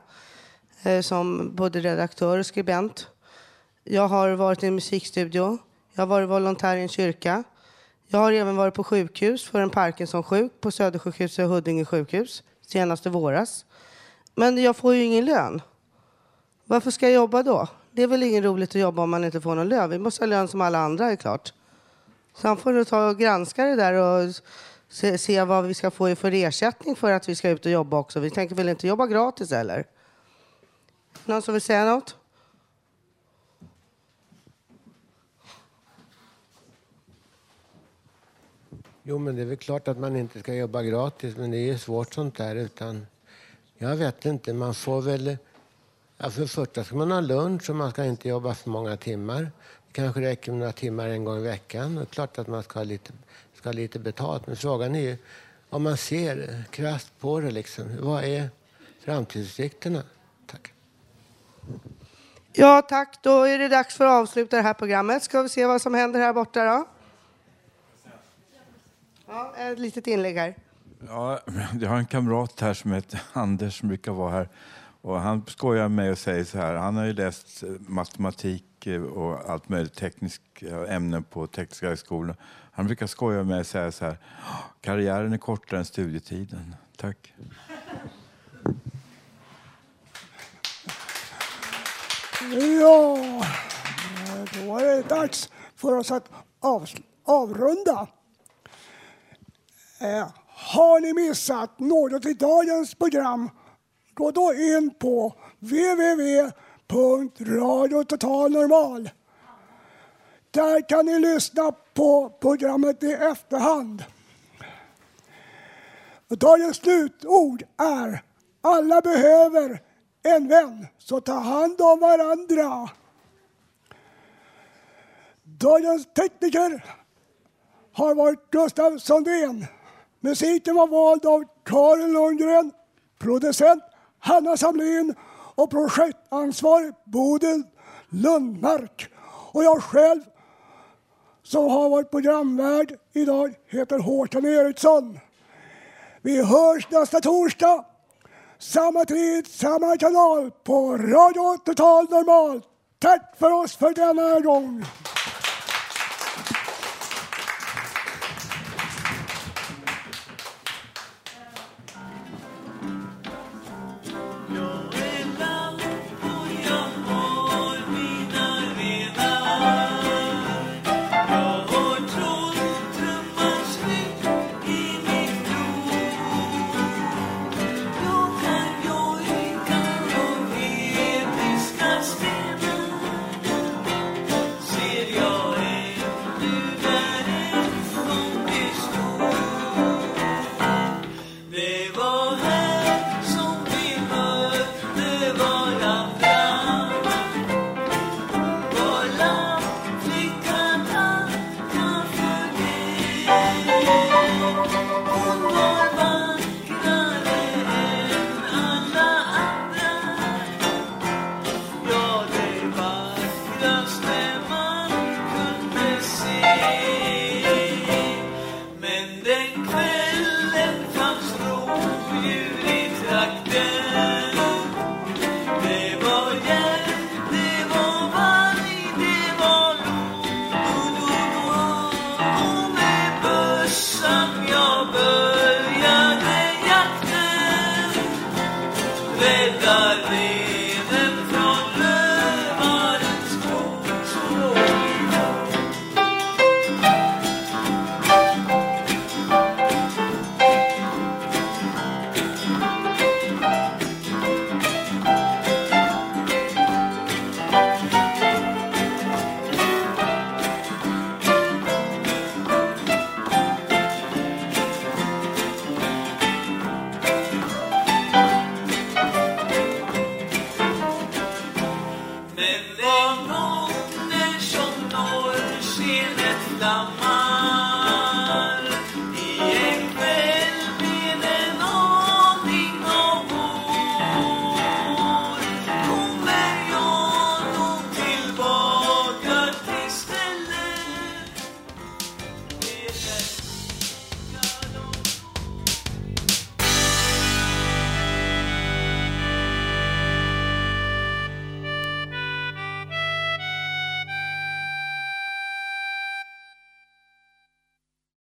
som både redaktör och skribent. Jag har varit i en musikstudio. Jag har varit volontär i en kyrka. Jag har även varit på sjukhus för en Parkinson-sjuk på Södersjukhuset och Huddinge sjukhus senast i våras. Men jag får ju ingen lön. Varför ska jag jobba då? Det är väl ingen roligt att jobba om man inte får någon lön. Vi måste ha lön som alla andra, är klart. Sen får du ta och granska det där och se, se vad vi ska få för ersättning för att vi ska ut och jobba också. Vi tänker väl inte jobba gratis eller? Någon som vill säga något? Jo, men det är väl klart att man inte ska jobba gratis, men det är ju svårt sånt där. Utan, jag vet inte, man får väl... Ja, för det första ska man ha lunch och man ska inte jobba för många timmar. Det kanske räcker med några timmar en gång i veckan. Det är klart att man ska ha lite, ska ha lite betalt. Men frågan är ju om man ser krasst på det. Liksom. Vad är framtidsutsikterna? Ja, tack. Då är det dags för att avsluta det här programmet. Ska vi se vad som händer här borta då? Ja, ett litet inlägg här. Ja, jag har en kamrat här som heter Anders som brukar vara här. Och han skojar med mig och säger så här, han har ju läst matematik eh, och allt möjligt tekniska eh, ämnen på Tekniska högskolan. Han brukar skoja med mig och säga så här, karriären är kortare än studietiden. Tack. Ja, då är det dags för oss att av, avrunda. Eh, har ni missat något i dagens program, gå då in på www.radiototalnormal. Där kan ni lyssna på programmet i efterhand. Dagens slutord är alla behöver en vän, så ta hand om varandra. Dagens tekniker har varit Gustav Sundén. Musiken var vald av Karin Lundgren, producent Hanna Samlin och projektansvarig Bodil Lundmark. Och jag själv som har varit programvärd idag heter Håkan Eriksson. Vi hörs nästa torsdag. Samma tid, samma kanal på Radio Total Normal. Tack för oss för denna gång.